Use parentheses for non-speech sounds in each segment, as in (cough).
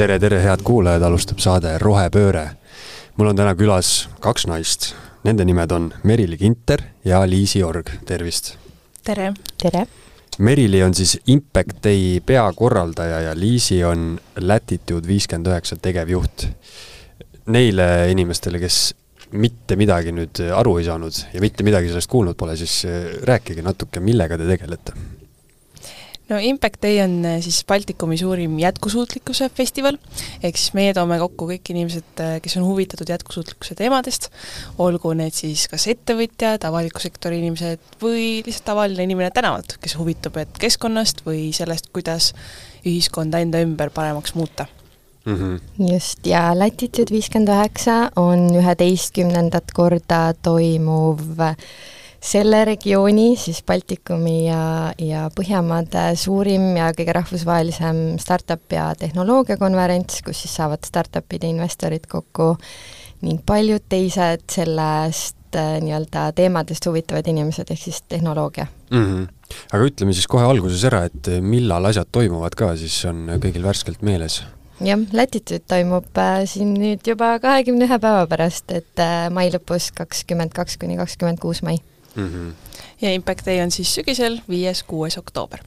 tere, tere, head kuulajad, alustab saade Rohepööre. mul on täna külas kaks naist, nende nimed on Merili Kinter ja Liisi Org, tervist! tere! tere! Merili on siis Impact Day peakorraldaja ja Liisi on Latitude viiskümmend üheksa tegevjuht. Neile inimestele, kes mitte midagi nüüd aru ei saanud ja mitte midagi sellest kuulnud pole, siis rääkige natuke, millega te tegelete no Impact Day on äh, siis Baltikumi suurim jätkusuutlikkuse festival, ehk siis meie toome kokku kõik inimesed, äh, kes on huvitatud jätkusuutlikkuse teemadest, olgu need siis kas ettevõtjad, avaliku sektori inimesed või lihtsalt tavaline inimene tänavalt, kes huvitub et keskkonnast või sellest, kuidas ühiskonda enda ümber paremaks muuta mm. -hmm. just, ja Latitude viiskümmend üheksa on üheteistkümnendat korda toimuv selle regiooni, siis Baltikumi ja, ja Põhjamaade suurim ja kõige rahvusvahelisem startup ja tehnoloogiakonverents, kus siis saavad startup'ide investorid kokku ning paljud teised sellest äh, nii-öelda teemadest huvitavad inimesed, ehk siis tehnoloogia mm. -hmm. aga ütleme siis kohe alguses ära, et millal asjad toimuvad ka, siis on kõigil värskelt meeles jah, Latitude toimub äh, siin nüüd juba kahekümne ühe päeva pärast, et äh, mai lõpus kakskümmend kaks kuni kakskümmend kuus mai mm. -hmm. ja Impact Day on siis sügisel, viies-kuues oktoober.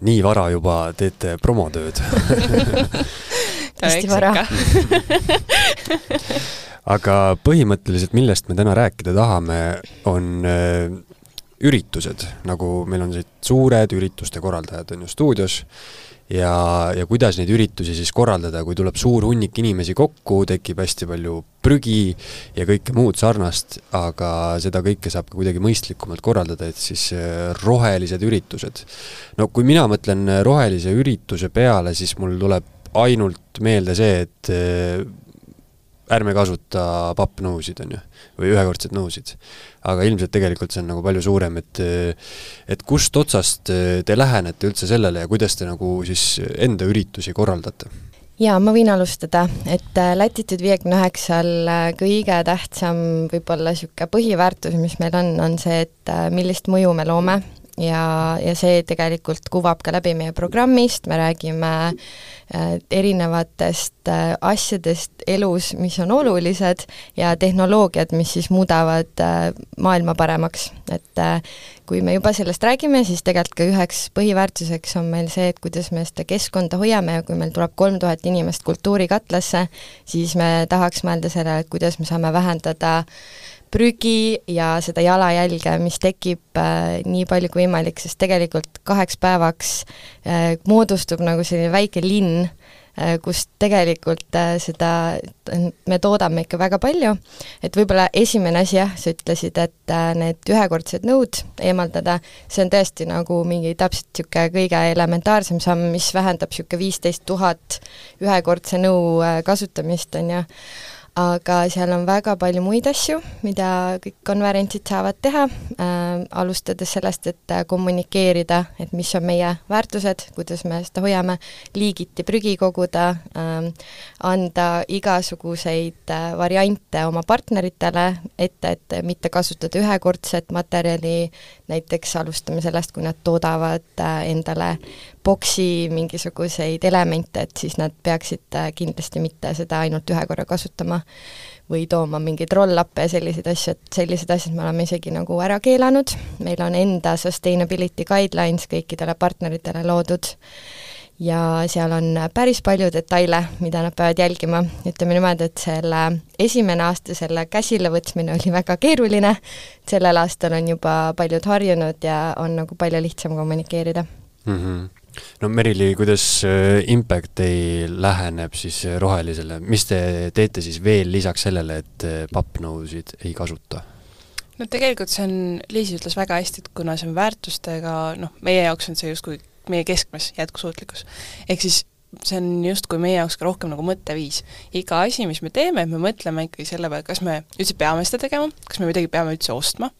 nii vara juba teete promotööd (laughs) hästi vara (laughs) aga põhimõtteliselt, millest me täna rääkida tahame, on äh, üritused, nagu meil on siit suured ürituste korraldajad on ju stuudios ja, ja kuidas neid üritusi siis korraldada, kui tuleb suur hunnik inimesi kokku, tekib hästi palju prügi ja kõike muud sarnast, aga seda kõike saab ka kuidagi mõistlikumalt korraldada, et siis äh, rohelised üritused. no kui mina mõtlen rohelise ürituse peale, siis mul tuleb ainult meelde see, et äh, ärme kasuta pappnõusid, on ju, või ühekordseid nõusid. aga ilmselt tegelikult see on nagu palju suurem, et et kust otsast te lähenete üldse sellele ja kuidas te nagu siis enda üritusi korraldate? jaa, ma võin alustada, et äh, Latitude viiekümne üheksal äh, kõige tähtsam võib-olla niisugune põhiväärtus, mis meil on, on see, et äh, millist mõju me loome ja, ja see tegelikult kuvab ka läbi meie programmist, me räägime äh, erinevatest äh, asjadest elus, mis on olulised, ja tehnoloogiad, mis siis muudavad äh, maailma paremaks. et kui me juba sellest räägime, siis tegelikult ka üheks põhiväärtuseks on meil see, et kuidas me seda keskkonda hoiame ja kui meil tuleb kolm tuhat inimest kultuurikatlasse, siis me tahaks mõelda sellele, et kuidas me saame vähendada prügi ja seda jalajälge, mis tekib äh, nii palju kui võimalik, sest tegelikult kaheks päevaks äh, moodustub nagu selline väike linn äh,, kus tegelikult äh, seda, me toodame ikka väga palju, et võib-olla esimene asi jah, sa ütlesid, et äh, need ühekordsed nõud eemaldada, see on tõesti nagu mingi täpselt niisugune kõige elementaarsem samm, mis vähendab niisugune viisteist tuhat ühekordse nõu äh, kasutamist, on ju aga seal on väga palju muid asju, mida kõik konverentsid saavad teha äh,, alustades sellest, et äh, kommunikeerida, et mis on meie väärtused, kuidas me seda hoiame, liigiti prügi koguda äh,, anda igasuguseid äh, variante oma partneritele ette, et mitte kasutada ühekordset materjali, näiteks alustame sellest, kui nad toodavad äh, endale boksi mingisuguseid elemente, et siis nad peaksid äh, kindlasti mitte seda ainult ühe korra kasutama või tooma mingeid roll-up'e ja selliseid asju, et sellised asjad me oleme isegi nagu ära keelanud, meil on enda sustainability guidelines kõikidele partneritele loodud ja seal on päris palju detaile, mida nad peavad jälgima, ütleme niimoodi, et selle esimene aasta selle käsilevõtmine oli väga keeruline, sellel aastal on juba paljud harjunud ja on nagu palju lihtsam kommunikeerida. Mm. -hmm no Merili, kuidas äh, Impact Day läheneb siis äh, rohelisele, mis te teete siis veel lisaks sellele, et äh, pappnõusid ei kasuta? no tegelikult see on, Liisi ütles väga hästi, et kuna see on väärtustega, noh, meie jaoks on see justkui meie keskmes jätkusuutlikkus. ehk siis see on justkui meie jaoks ka rohkem nagu mõtteviis. iga asi, mis me teeme, me mõtleme ikkagi selle peale, kas me üldse peame seda tegema, kas me midagi peame üldse ostma,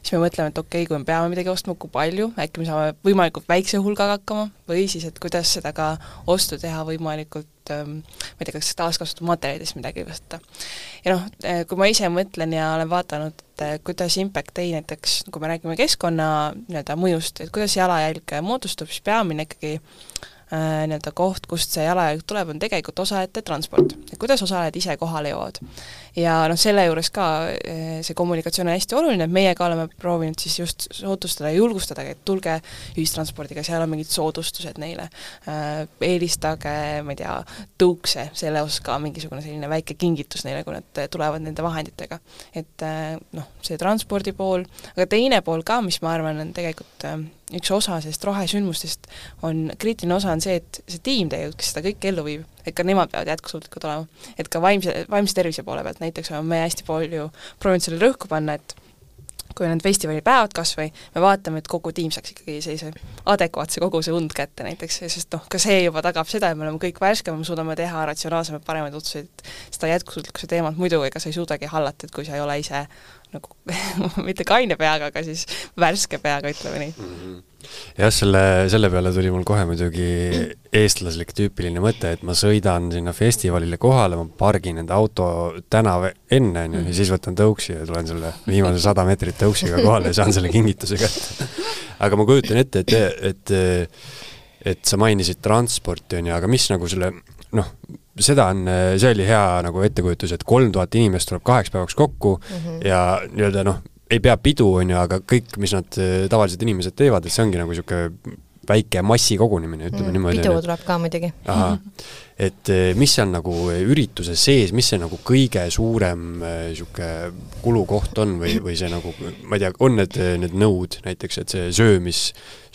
siis me mõtleme, et okei okay,, kui me peame midagi ostma, kui palju, äkki me saame võimalikult väikse hulgaga hakkama, või siis, et kuidas seda ka ostu teha võimalikult ähm, ma ei tea, kas taaskasutusmaterjalidest midagi võtta. ja noh, äh, kui ma ise mõtlen ja olen vaadanud, äh, kuidas Impact Day näiteks, kui me räägime keskkonna nii-öelda mõjust, et kuidas jalajälg moodustub, siis peamine ikkagi äh, nii-öelda koht, kust see jalajälg tuleb, on tegelikult osalejate transport. et kuidas osalejad ise kohale jõuavad. Ja noh, selle juures ka äh, see kommunikatsioon on hästi oluline, et meie ka oleme proovinud siis just soodustada ja julgustada, et tulge ühistranspordiga, seal on mingid soodustused neile äh,, eelistage, ma ei tea, tõukse, selle osas ka mingisugune selline väike kingitus neile, kui nad tulevad nende vahenditega. et äh, noh, see transpordi pool, aga teine pool ka, mis ma arvan, on tegelikult äh, üks osa sellest rohesündmustest on, kriitiline osa on see, et see tiim tegelikult, kes seda kõike ellu viib, et ka nemad peavad jätkusuutlikud olema. et ka vaimse, vaimse tervise poole pealt näiteks oleme me hästi palju proovinud selle rõhku panna, et kui on need festivalipäevad kas või, me vaatame, et kogu tiim saaks ikkagi sellise adekvaatse koguse und kätte näiteks, sest noh, ka see juba tagab seda, et me oleme kõik värskemad, me suudame teha ratsionaalsemaid, paremaid otsuseid, seda jätkusuutlikkuse teemat muidu ega sa ei suudagi hallata, et kui sa ei ole ise nagu (laughs) mitte kaine peaga, aga siis värske peaga, ütleme nii mm. -hmm. Jah, selle, selle peale tuli mul kohe muidugi eestlaslik tüüpiline mõte, et ma sõidan sinna festivalile kohale, ma pargin enda auto tänav enne, on ju, ja siis võtan tõuksi ja tulen selle viimase sada meetrit tõuksiga kohale ja saan selle kingituse kätte. (laughs) aga ma kujutan ette, et, et et sa mainisid transporti, on ju, aga mis nagu selle noh, seda on, see oli hea nagu ettekujutus, et kolm tuhat inimest tuleb kaheks päevaks kokku mm -hmm. ja nii-öelda noh, ei pea pidu, on ju, aga kõik, mis nad tavalised inimesed teevad, et see ongi nagu niisugune väike massikogunemine, ütleme mm, niimoodi. pidu tuleb ka muidugi. et eh, mis seal nagu ürituse sees, mis see nagu kõige suurem niisugune kulukoht on või, või see nagu, ma ei tea, on need, need nõud näiteks, et see söömis,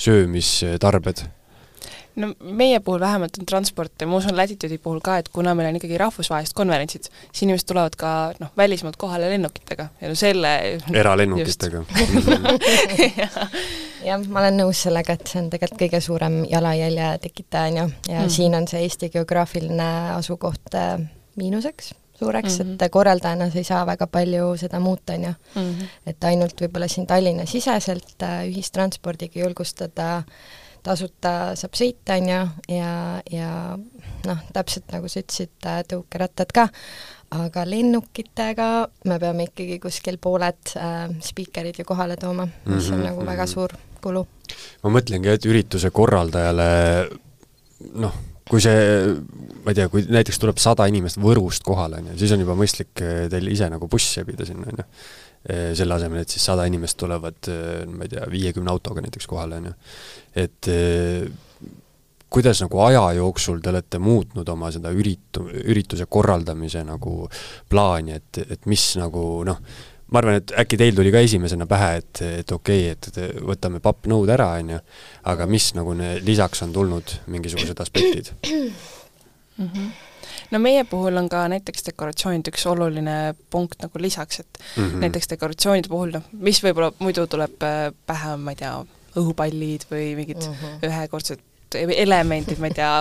söömistarbed no meie puhul vähemalt on transport ja ma usun Latitude'i puhul ka, et kuna meil on ikkagi rahvusvahelised konverentsid, siis inimesed tulevad ka noh, välismaalt kohale lennukitega ja no selle (laughs) eralennukitega (laughs) jah, ma olen nõus sellega, et see on tegelikult kõige suurem jalajälje tekitaja, on ju, ja mm. siin on see Eesti geograafiline asukoht äh, miinuseks suureks mm, -hmm. et korraldajana sa ei saa väga palju seda muuta, on ju. Mhm. et ainult võib-olla siin Tallinna siseselt äh, ühistranspordiga julgustada äh, tasuta saab sõita, on ju, ja, ja noh, täpselt nagu sa ütlesid, tõukerattad ka, aga lennukitega me peame ikkagi kuskil pooled äh, spiikerid ju kohale tooma, mis on mm -hmm. nagu väga mhm. suur kulu. ma mõtlengi, et ürituse korraldajale noh, kui see, ma ei tea, kui näiteks tuleb sada inimest Võrust kohale, on ju, siis on juba mõistlik eh, teil ise nagu bussi sebida sinna, on ju selle asemel, et siis sada inimest tulevad, ma ei tea, viiekümne autoga näiteks kohale, on ju. et kuidas nagu aja jooksul te olete muutnud oma seda üritu-, ürituse korraldamise nagu plaani, et, et mis nagu noh, ma arvan, et äkki teil tuli ka esimesena pähe, et, et okei okay,, et võtame pappnõud ära, on ju, aga mis nagu ne, lisaks on tulnud mingisugused aspektid mm? -hmm no meie puhul on ka näiteks dekoratsioonid üks oluline punkt nagu lisaks, et mm -hmm. näiteks dekoratsioonide puhul noh, mis võib-olla muidu tuleb äh, pähe, ma ei tea, õhupallid või mingid mm -hmm. ühekordsed elemendid, ma ei tea,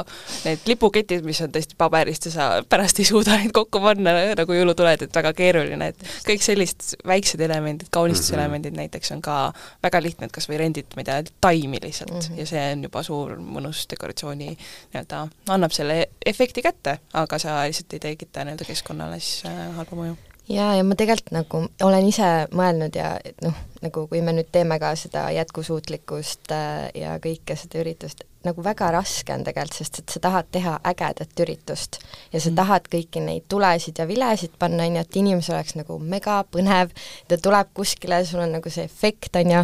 need lipuketid, mis on tõesti paberist ja sa pärast ei suuda neid kokku panna nagu jõulutuled, et väga keeruline, et kõik sellised väiksed elemendid, kaunistuselemendid mm -hmm. näiteks on ka väga lihtne, et kas või rendid, ma ei tea, taimi lihtsalt mm -hmm. ja see on juba suur mõnus dekoratsiooni nii-öelda, annab selle efekti kätte, aga sa lihtsalt ei tekita nii-öelda keskkonnale siis äh, halba mõju jaa, ja ma tegelikult nagu olen ise mõelnud ja noh, nagu kui me nüüd teeme ka seda jätkusuutlikkust äh, ja kõike seda üritust, nagu väga raske on tegelikult, sest et sa tahad teha ägedat üritust ja sa mm. tahad kõiki neid tulesid ja vilesid panna, on ju, et inimesel oleks nagu megapõnev, ta tuleb kuskile, sul on nagu see efekt, on ju,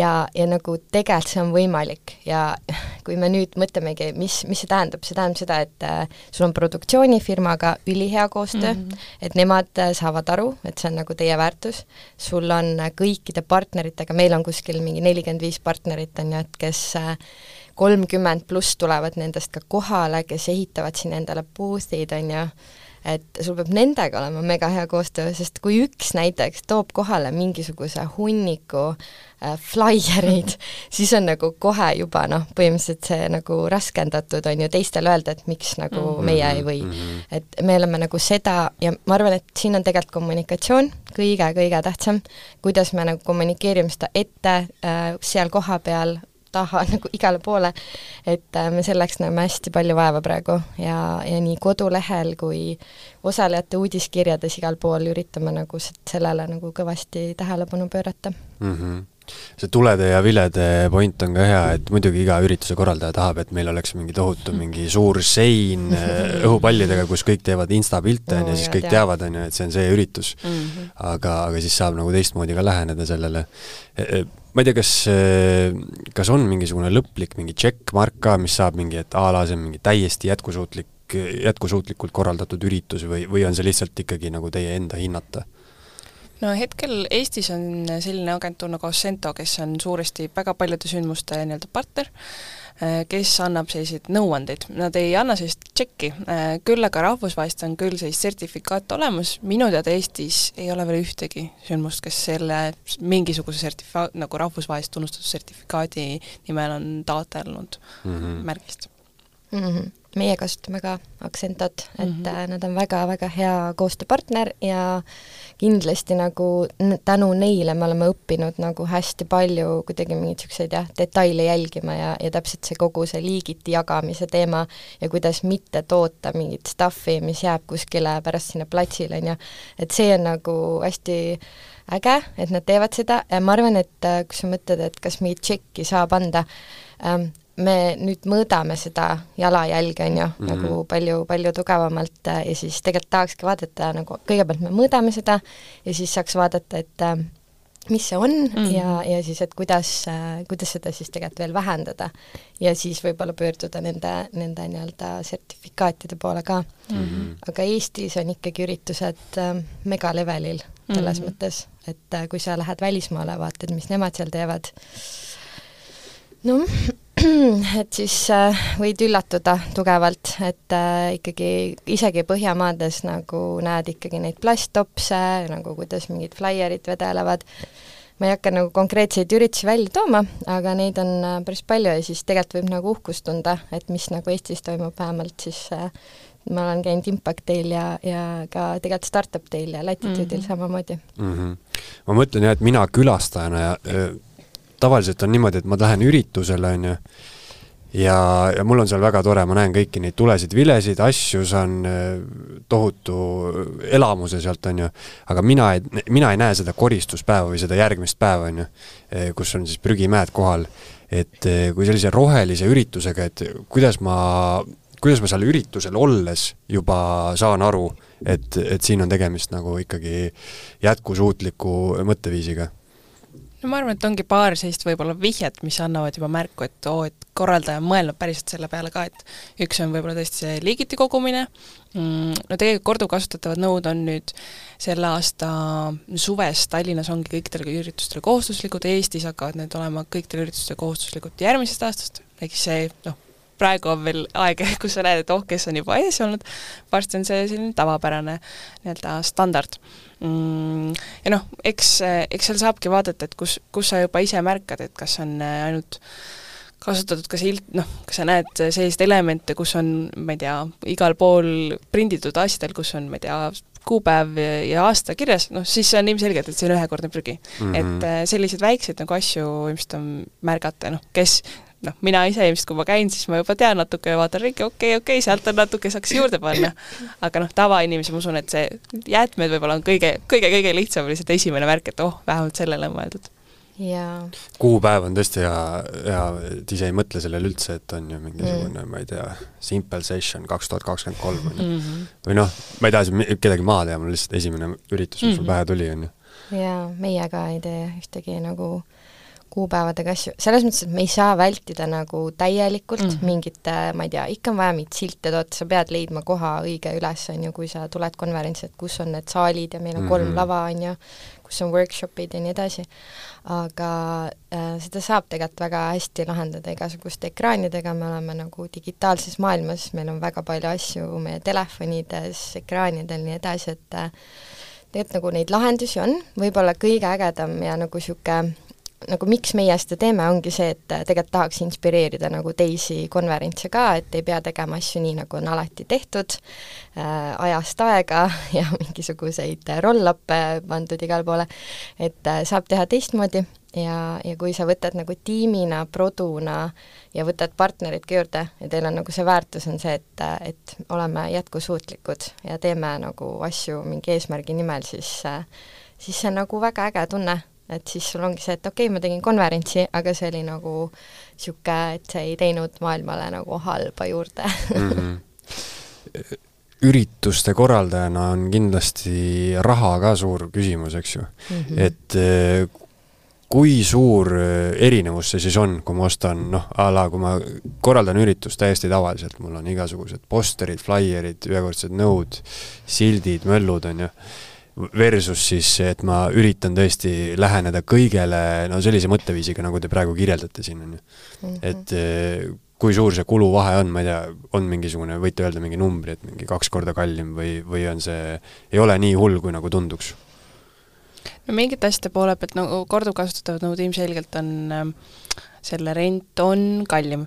ja, ja nagu tegelikult see on võimalik ja (laughs) kui me nüüd mõtlemegi, mis, mis see tähendab, see tähendab seda, et äh, sul on produktsioonifirmaga ülihea koostöö mm, -hmm. et nemad äh, saavad aru, et see on nagu teie väärtus, sul on äh, kõikide partneritega, meil on kuskil mingi nelikümmend viis partnerit, on ju, et kes äh, kolmkümmend pluss tulevad nendest ka kohale, kes ehitavad siin endale boost'id, on ju, et sul peab nendega olema mega hea koostöö, sest kui üks näiteks toob kohale mingisuguse hunniku äh, flaiereid, (laughs) siis on nagu kohe juba noh, põhimõtteliselt see nagu raskendatud on ju teistele öelda, et miks nagu mm -hmm. meie ei või mm. -hmm. et me oleme nagu seda ja ma arvan, et siin on tegelikult kommunikatsioon kõige-kõige tähtsam, kuidas me nagu kommunikeerime seda ette äh, seal kohapeal taha (laughs) nagu igale poole, et äh, me selleks näeme hästi palju vaeva praegu ja, ja nii kodulehel kui osalejate uudiskirjades igal pool üritame nagu sellele nagu kõvasti tähelepanu pöörata mm. -hmm see tulede ja vilede point on ka hea, et muidugi iga ürituse korraldaja tahab, et meil oleks mingi tohutu mingi suur sein äh, (laughs) õhupallidega, kus kõik teevad instapilte, on ju, siis kõik teavad, on ju, et see on see üritus mm. -hmm. aga, aga siis saab nagu teistmoodi ka läheneda sellele. Ma ei tea, kas, e, kas on mingisugune lõplik mingi checkmark ka, mis saab mingi, et a la see on mingi täiesti jätkusuutlik, jätkusuutlikult korraldatud üritus või, või on see lihtsalt ikkagi nagu teie enda hinnata? No hetkel Eestis on selline agentuur nagu Assento, kes on suuresti väga paljude sündmuste nii-öelda partner, äh, kes annab selliseid nõuandeid, nad ei anna sellist tšekki, äh, küll aga rahvusvahelist on küll sellist sertifikaat olemas, minu teada Eestis ei ole veel ühtegi sündmust, kes selle mingisuguse sertifa-, nagu rahvusvahelist tunnustatud sertifikaadi nimel on taotlenud mm -hmm. märgist mm. -hmm meie kasutame ka Accentot, et mm -hmm. nad on väga-väga hea koostööpartner ja kindlasti nagu tänu neile me oleme õppinud nagu hästi palju kuidagi mingeid niisuguseid jah, detaile jälgima ja, ja täpselt see kogu see liigiti jagamise teema ja kuidas mitte toota mingit stuff'i, mis jääb kuskile pärast sinna platsile, on ju, et see on nagu hästi äge, et nad teevad seda ja ma arvan, et äh, kui sa mõtled, et kas mingit tšekki saab anda ähm,, me nüüd mõõdame seda jalajälge, on ju mm, -hmm. nagu palju, palju tugevamalt äh, ja siis tegelikult tahakski vaadata nagu, kõigepealt me mõõdame seda ja siis saaks vaadata, et äh, mis see on mm -hmm. ja, ja siis, et kuidas, äh, kuidas seda siis tegelikult veel vähendada. ja siis võib-olla pöörduda nende, nende nii-öelda sertifikaatide poole ka mm. -hmm. aga Eestis on ikkagi üritused megalevelil selles mm -hmm. mõttes, et kui sa lähed välismaale, vaatad, mis nemad seal teevad, noh, (clears throat) et siis äh, võid üllatuda tugevalt, et äh, ikkagi isegi Põhjamaades nagu näed ikkagi neid plasttopse, nagu kuidas mingid flaierid vedelevad, ma ei hakka nagu konkreetseid üritusi välja tooma, aga neid on äh, päris palju ja siis tegelikult võib nagu uhkust tunda, et mis nagu Eestis toimub, vähemalt siis ma olen käinud Impact Day'l ja, ja ka tegelikult Startup Day'l ja Latitude'il mm -hmm. samamoodi mm. -hmm. ma mõtlen jah, et mina külastajana ja öö tavaliselt on niimoodi, et ma lähen üritusele, on ju, ja, ja mul on seal väga tore, ma näen kõiki neid tulesid, vilesid, asju, saan äh, tohutu elamuse sealt, on ju, aga mina ei, mina ei näe seda koristuspäeva või seda järgmist päeva, on ju, äh, kus on siis prügimäed kohal. et äh, kui sellise rohelise üritusega, et kuidas ma, kuidas ma seal üritusel olles juba saan aru, et, et siin on tegemist nagu ikkagi jätkusuutliku mõtteviisiga no ma arvan, et ongi paar sellist võib-olla vihjet, mis annavad juba märku, et oo, et korraldaja on mõelnud päriselt selle peale ka, et üks on võib-olla tõesti see liigiti kogumine, mm, no tegelikult korduvkasutatavad nõud on nüüd selle aasta suves Tallinnas ongi kõikidel üritustel kohustuslikud, Eestis hakkavad need olema kõikidel üritustel kohustuslikud järgmisest aastast, ehk siis see noh, praegu on veel aeg, (laughs) kus sa näed, et oh, kes on juba ees olnud, varsti on see selline tavapärane nii-öelda standard mm,. ja noh, eks, eks seal saabki vaadata, et kus, kus sa juba ise märkad, et kas on äh, ainult kasutatud ka silt, noh, kas sa näed selliseid elemente, kus on, ma ei tea, igal pool prinditud asjadel, kus on, ma ei tea, kuupäev ja aasta kirjas, noh siis on ilmselgelt, et see on ühekordne prügi mm. -hmm. et äh, selliseid väikseid nagu asju ilmselt on märgata, noh kes noh, mina ise ilmselt, kui ma käin, siis ma juba tean natuke ja vaatan ringi, okei okay,, okei okay,, sealt on natuke, saaks juurde panna. aga noh, tavainimesi ma usun, et see jäätmed võib-olla on kõige, kõige-kõige lihtsam lihtsalt esimene märk, et oh, vähemalt sellele on mõeldud jaa. kuupäev on tõesti hea, hea, et ise ei mõtle sellele üldse, et on ju mingisugune mm., ma ei tea, simple session kaks tuhat kakskümmend kolm, on ju. Mhm. või noh, ma ei taha siin kedagi maha teha, mul lihtsalt esimene üritus, mis mul mhm. pähe tuli, on ju. jaa, meie ka ei tee ühtegi nagu kuupäevadega asju, selles mõttes, et me ei saa vältida nagu täielikult mm -hmm. mingite, ma ei tea, ikka on vaja mingeid silte toota, sa pead leidma koha õige üles, on ju, kui sa tuled konverentsilt, kus on need saalid ja meil on kolm mm -hmm. lava, on ju, kus on workshopid ja nii edasi, aga äh, seda saab tegelikult väga hästi lahendada igasuguste ekraanidega, me oleme nagu digitaalses maailmas, meil on väga palju asju meie telefonides, ekraanidel, nii edasi, et äh, tegelikult nagu neid lahendusi on, võib-olla kõige ägedam ja nagu niisugune nagu miks meie seda teeme, ongi see, et tegelikult tahaks inspireerida nagu teisi konverentse ka, et ei pea tegema asju nii, nagu on alati tehtud äh,, ajast aega (laughs) ja mingisuguseid roll-up'e pandud igale poole, et äh, saab teha teistmoodi ja, ja kui sa võtad nagu tiimina, produna ja võtad partnerid ka juurde ja teil on nagu see väärtus on see, et, et oleme jätkusuutlikud ja teeme nagu asju mingi eesmärgi nimel, siis äh, siis see on nagu väga äge tunne et siis sul ongi see, et okei okay,, ma tegin konverentsi, aga see oli nagu niisugune, et see ei teinud maailmale nagu halba juurde (laughs) mm. -hmm. ürituste korraldajana on kindlasti raha ka suur küsimus, eks ju mm. -hmm. et eh, kui suur äh, erinevus see siis on, kui ma ostan noh, a la kui ma korraldan üritust täiesti tavaliselt, mul on igasugused posterid, flaierid, ühekordsed nõud, sildid, möllud, on ju, versus siis, et ma üritan tõesti läheneda kõigele no sellise mõtteviisiga, nagu te praegu kirjeldate siin, on ju. Mhm. et äh, kui suur see kuluvahe on, ma ei tea, on mingisugune, võite öelda mingi numbri, et mingi kaks korda kallim või, või on see, ei ole nii hull, kui nagu tunduks no mingite asjade poole pealt nagu korduvkasutatavad nõud ilmselgelt on äh, selle rent on kallim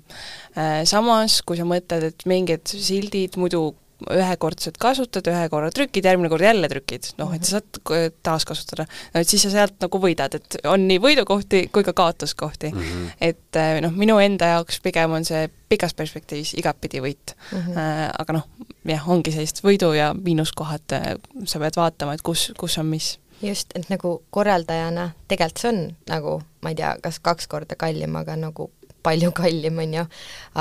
äh,. Samas, kui sa mõtled, et mingid sildid muidu ühekordselt kasutad, ühe korra trükid, järgmine kord jälle trükid, noh, et sa saad taaskasutada. no et siis sa sealt nagu võidad, et on nii võidukohti kui ka kaotuskohti mm. -hmm. et äh, noh, minu enda jaoks pigem on see pikas perspektiivis igatpidi võit mm. -hmm. Aga noh, jah, ongi sellised võidu- ja miinuskohad, äh, sa pead vaatama, et kus, kus on mis just, et nagu korraldajana tegelikult see on nagu, ma ei tea, kas kaks korda kallim, aga nagu palju kallim, on ju,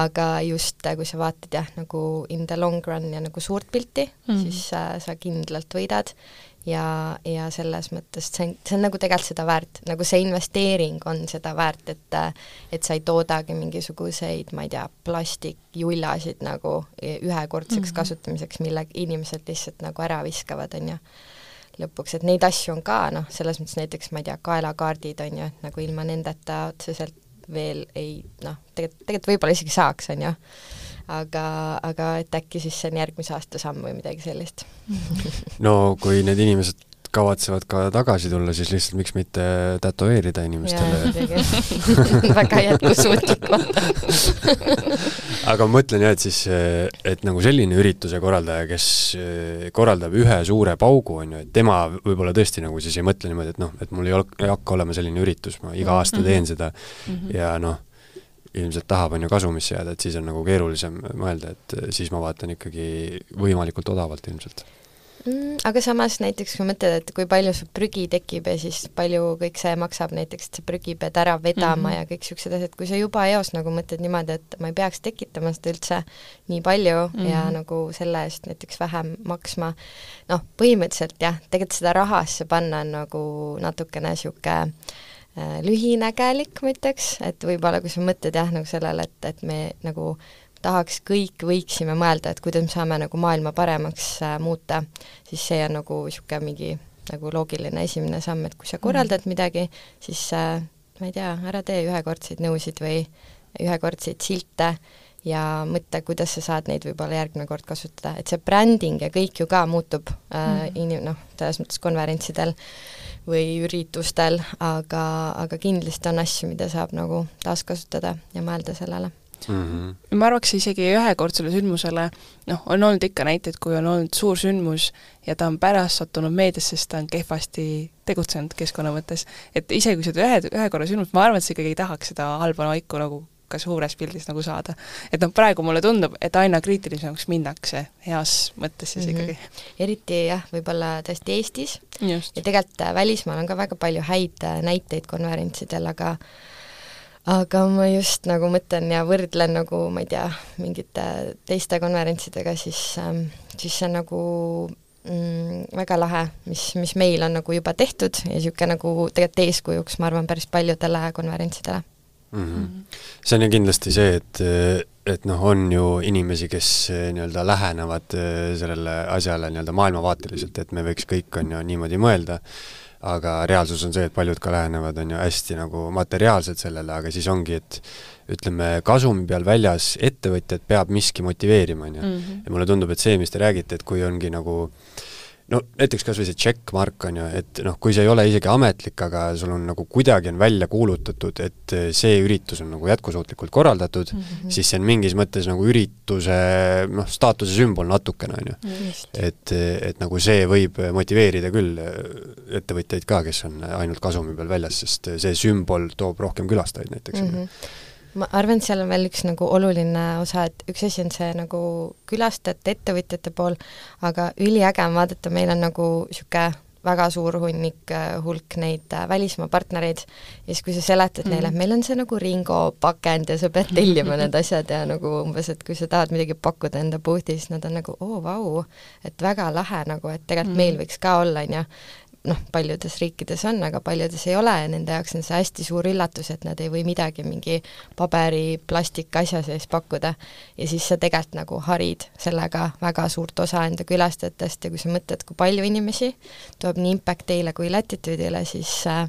aga just, kui sa vaatad jah, nagu in the long run ja nagu suurt pilti mm, -hmm. siis äh, sa kindlalt võidad ja, ja selles mõttes see on, see on nagu tegelikult seda väärt, nagu see investeering on seda väärt, et et sa ei toodagi mingisuguseid, ma ei tea, plastikjullasid nagu ühekordseks mm -hmm. kasutamiseks, mille inimesed lihtsalt nagu ära viskavad, on ju lõpuks, et neid asju on ka noh, selles mõttes näiteks ma ei tea, kaelakaardid on ju, et nagu ilma nendeta otseselt veel ei noh, tegelikult, tegelikult võib-olla isegi saaks, on ju, aga, aga et äkki siis see on järgmise aasta samm või midagi sellist. No kui need inimesed kavatsevad ka tagasi tulla, siis lihtsalt miks mitte tätoveerida inimestele. (laughs) väga jätkusuutlik aga ma mõtlen jah, et siis, et nagu selline ürituse korraldaja, kes korraldab ühe suure paugu, on ju, et tema võib-olla tõesti nagu siis ei mõtle niimoodi, et noh, et mul ei ol-, ei hakka olema selline üritus, ma iga aasta mhm. teen seda mm -hmm. ja noh, ilmselt tahab, on ju, kasumisse jääda, et siis on nagu keerulisem mõelda, et siis ma vaatan ikkagi võimalikult odavalt ilmselt mm,. Aga samas näiteks kui mõtled, et kui palju sul prügi tekib ja siis palju kõik see maksab näiteks, et sa prügi pead ära vedama mm -hmm. ja kõik niisugused asjad, kui sa juba eos nagu mõtled niimoodi, et ma ei peaks tekitama seda üldse nii palju mm -hmm. ja nagu selle eest näiteks vähem maksma, noh, põhimõtteliselt jah, tegelikult seda rahasse panna on nagu natukene niisugune äh, lühinägelik, ma ütleks, et võib-olla kui sa mõtled jah, nagu sellele, et, et me nagu tahaks, kõik võiksime mõelda, et kuidas me saame nagu maailma paremaks äh, muuta, siis see on nagu niisugune mingi nagu loogiline esimene samm, et kui sa korraldad mm. midagi, siis äh, ma ei tea, ära tee ühekordseid nõusid või ühekordseid silte ja mõtle, kuidas sa saad neid võib-olla järgmine kord kasutada, et see bränding ja kõik ju ka muutub äh, mm. inim-, noh, selles mõttes konverentsidel või üritustel, aga, aga kindlasti on asju, mida saab nagu taaskasutada ja mõelda sellele mm. -hmm. ma arvaks isegi ühekordsele sündmusele, noh, on olnud ikka näiteid, kui on olnud suur sündmus ja ta on pärast sattunud meediasse, sest ta on kehvasti tegutsenud keskkonna mõttes. et isegi kui seda ühe, ühe korra sündmust, ma arvan, et sa ikkagi ei tahaks seda halba maiku nagu ka suures pildis nagu saada. et noh, praegu mulle tundub, et aina kriitilisemaks minnakse heas mõttes siis mm -hmm. ikkagi. eriti jah, võib-olla tõesti Eestis Just. ja tegelikult välismaal on ka väga palju häid näiteid konverentsidel, aga aga ma just nagu mõtlen ja võrdlen nagu ma ei tea, mingite teiste konverentsidega, siis ähm,, siis see on nagu mm, väga lahe, mis, mis meil on nagu juba tehtud ja niisugune nagu tegelikult eeskujuks, ma arvan, päris paljudele konverentsidele mm. -hmm. see on ju kindlasti see, et, et noh, on ju inimesi, kes nii-öelda lähenevad äh, sellele asjale nii-öelda maailmavaateliselt, et me võiks kõik, on ju, niimoodi mõelda aga reaalsus on see, et paljud ka lähenevad, on ju, hästi nagu materiaalselt sellele, aga siis ongi, et ütleme, kasumi peal väljas ettevõtjat peab miski motiveerima, on ju. Mhm. ja mulle tundub, et see, mis te räägite, et kui ongi nagu äh, no näiteks kas või see checkmark on ju, et noh, kui see ei ole isegi ametlik, aga sul on nagu kuidagi on välja kuulutatud, et see üritus on nagu jätkusuutlikult korraldatud mm, -hmm. siis see on mingis mõttes nagu ürituse noh, staatuse sümbol natukene, on ju. et, et nagu see võib motiveerida küll ettevõtjaid ka, kes on ainult kasumi peal väljas, sest see sümbol toob rohkem külastajaid näiteks mm. -hmm ma arvan, et seal on veel üks nagu oluline osa, et üks asi on see nagu külastajate, ettevõtjate pool, aga üliäge on vaadata, meil on nagu niisugune väga suur hunnik, hulk neid välismaa partnereid ja siis, kui sa seletad mm -hmm. neile, et meil on see nagu Ringo pakend ja sa pead tellima need asjad ja nagu umbes, et kui sa tahad midagi pakkuda enda booth'is, nad on nagu oo oh, vau, et väga lahe nagu, et tegelikult mm -hmm. meil võiks ka olla, on ju, noh, paljudes riikides on, aga paljudes ei ole ja nende jaoks on see hästi suur üllatus, et nad ei või midagi mingi paberi, plastikasja sees pakkuda. ja siis sa tegelikult nagu harid sellega väga suurt osa enda külastajatest ja kui sa mõtled, kui palju inimesi tuleb nii Impact Day'le kui Latitude'ile, siis äh,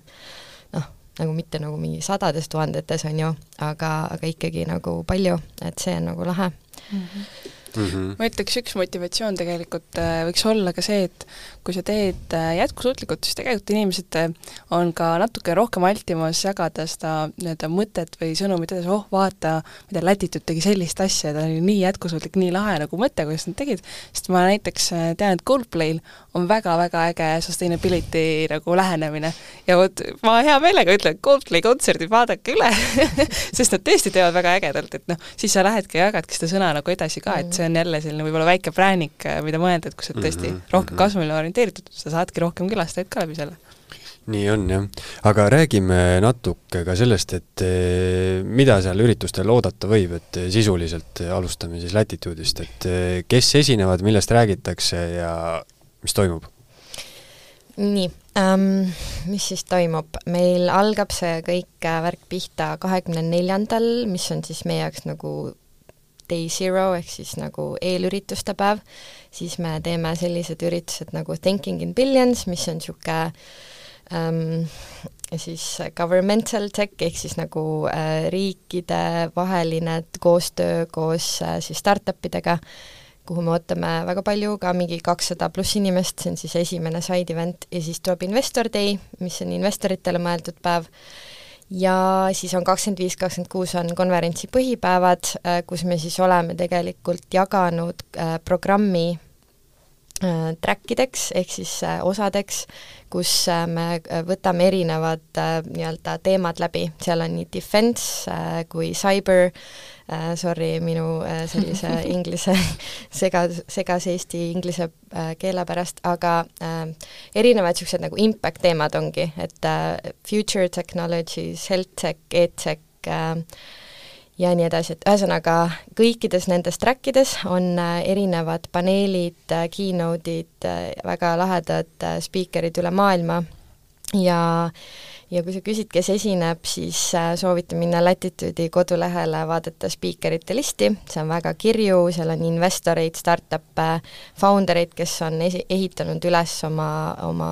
noh, nagu mitte nagu mingi sadades tuhandetes, on ju, aga, aga ikkagi nagu palju, et see on nagu lahe mm. -hmm mm. -hmm. ma ütleks, üks motivatsioon tegelikult äh, võiks olla ka see, et kui sa teed äh, jätkusuutlikult, siis tegelikult inimesed äh, on ka natuke rohkem altimas jagada seda nii-öelda mõtet või sõnumit edasi, oh vaata, ma ei tea, Latitude tegi sellist asja ja ta oli nii jätkusuutlik, nii lahe nagu mõte, kuidas nad tegid, sest ma näiteks tean, et Coldplayl on väga-väga äge sustainability nagu lähenemine ja vot ma hea meelega ütlen, Coldplay kontserdid vaadake üle (laughs) sest nad tõesti teevad väga ägedalt, et noh, siis sa lähedki ja jagadki seda sõna nagu edasi ka, et see on jälle selline võib-olla väike präänik, mida mõelda, et kui sa oled tõesti mm -hmm. rohkem kasumile orienteeritud, sa saadki rohkem külastajaid ka läbi selle nii on jah, aga räägime natuke ka sellest, et eh, mida seal üritustel oodata võib, et sisuliselt alustame siis Latitude'ist, et kes esinevad, millest räägitakse ja mis toimub? nii ähm,, mis siis toimub, meil algab see kõik äh, värk pihta kahekümne neljandal, mis on siis meie jaoks nagu day zero ehk siis nagu eelürituste päev, siis me teeme sellised üritused nagu Thinking in Billions, mis on niisugune ähm, siis governmental tech ehk siis nagu äh, riikide vaheline koostöö koos äh, siis startup idega kuhu me ootame väga palju, ka mingi kakssada pluss inimest, see on siis esimene side event ja siis tuleb Investor Day, mis on investoritele mõeldud päev, ja siis on kakskümmend viis, kakskümmend kuus on konverentsi põhipäevad, äh, kus me siis oleme tegelikult jaganud äh, programmi track ideks ehk siis osadeks, kus me võtame erinevad nii-öelda teemad läbi, seal on nii defense kui cyber, äh, sorry minu äh, sellise (laughs) inglise sega, segase eesti inglise äh, keele pärast, aga äh, erinevad niisugused nagu impact teemad ongi, et äh, future technologies, health tech, edtech äh,, ja nii edasi, et ühesõnaga kõikides nendes track-ides on äh, erinevad paneelid, äh, keynote'id, äh, väga lahedad spiikerid üle maailma. Ja äh, ja kui sa küsid, kes esineb, siis äh, soovitan minna Latitude'i kodulehele, vaadata spiikerite listi, see on väga kirju, seal on investoreid, startup'e, founder eid, kes on esi-, ehitanud üles oma, oma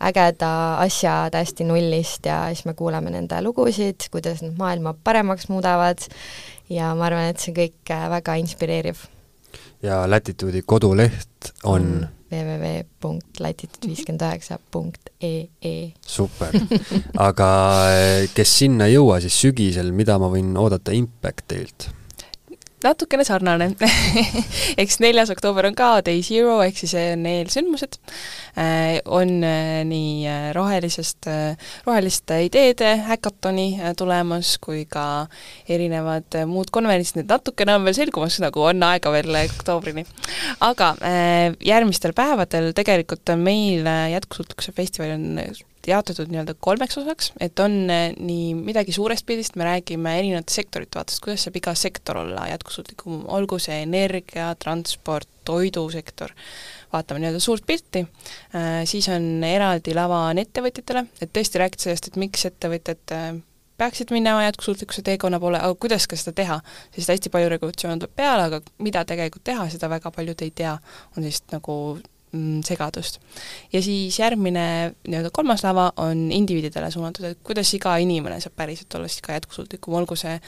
ägeda asja täiesti nullist ja siis me kuulame nende lugusid, kuidas nad maailma paremaks muudavad ja ma arvan, et see kõik äh, väga inspireeriv. ja Latitude'i koduleht on mm www.latitude59.ee. super, aga eh, kes sinna ei jõua, siis sügisel, mida ma võin oodata Impactilt? Natukene sarnane. (laughs) Eks neljas oktoober on ka Day Zero, ehk siis eelsündmused, äh, on äh, nii rohelisest, roheliste ideede häkatoni tulemas kui ka erinevad muud konverentsid, need natukene on veel selgumas, nagu on aega veel oktoobrini. aga järgmistel päevadel tegelikult meil jätkusuutlikkuse festival on jaotatud nii-öelda kolmeks osaks, et on eh, nii midagi suurest pildist, me räägime erinevate sektorite vaatest, kuidas saab iga sektor olla jätkusuutlikum, olgu see energia, transport, toidusektor, vaatame nii-öelda suurt pilti, eh, siis on eraldi lava on ettevõtjatele, et tõesti rääkida sellest, et miks ettevõtjad eh, peaksid minema jätkusuutlikkuse teekonna poole, aga kuidas ka seda teha, sest hästi palju regulatsioone tuleb peale, aga mida tegelikult teha, seda väga paljud ei tea, on sellist nagu segadust. ja siis järgmine nii-öelda kolmas lava on indiviididele suunatud, et kuidas iga inimene saab päriselt olla siis ka jätkusuutlikum, olgu see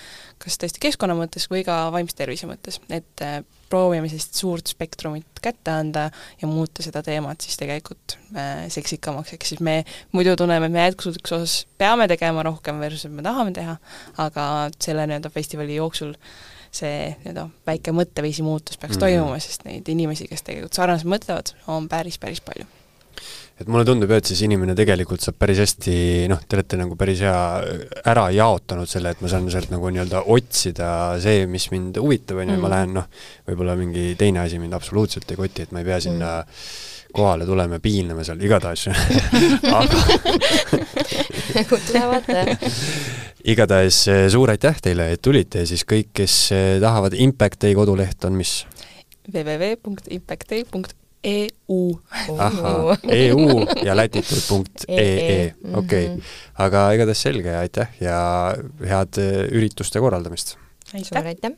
kas tõesti keskkonna mõttes või ka vaimse tervise mõttes, et äh, proovime sellist suurt spektrumit kätte anda ja muuta seda teemat siis tegelikult äh, seksikamaks, ehk siis me muidu tunneme, et me jätkusuutlikkuse osas peame tegema rohkem versus me tahame teha, aga selle nii-öelda festivali jooksul äh, see nii-öelda väike mõtteviisi muutus peaks mm toimuma, sest neid inimesi, kes tegelikult sarnaselt mõtlevad, on päris, päris palju. Et mulle tundub jah, et siis inimene tegelikult saab päris hästi, noh, te olete nagu päris hea ära jaotanud selle, et ma saan sealt nagu nii-öelda otsida see, mis mind huvitab, on ju, ma mhm. lähen noh, võib-olla mingi teine asi mind absoluutselt ei koti, et ma ei pea sinna mm kohale tuleme, piinleme seal, igatahes (laughs) aga tule vaata. igatahes eh, suur aitäh teile, et tulite ja siis kõik, kes eh, tahavad, Impact Day koduleht on mis? www.impactday.eu ahhaa, EU ja lätitud.ee, okei. aga igatahes selge, aitäh ja head eh, ürituste korraldamist! suur aitäh!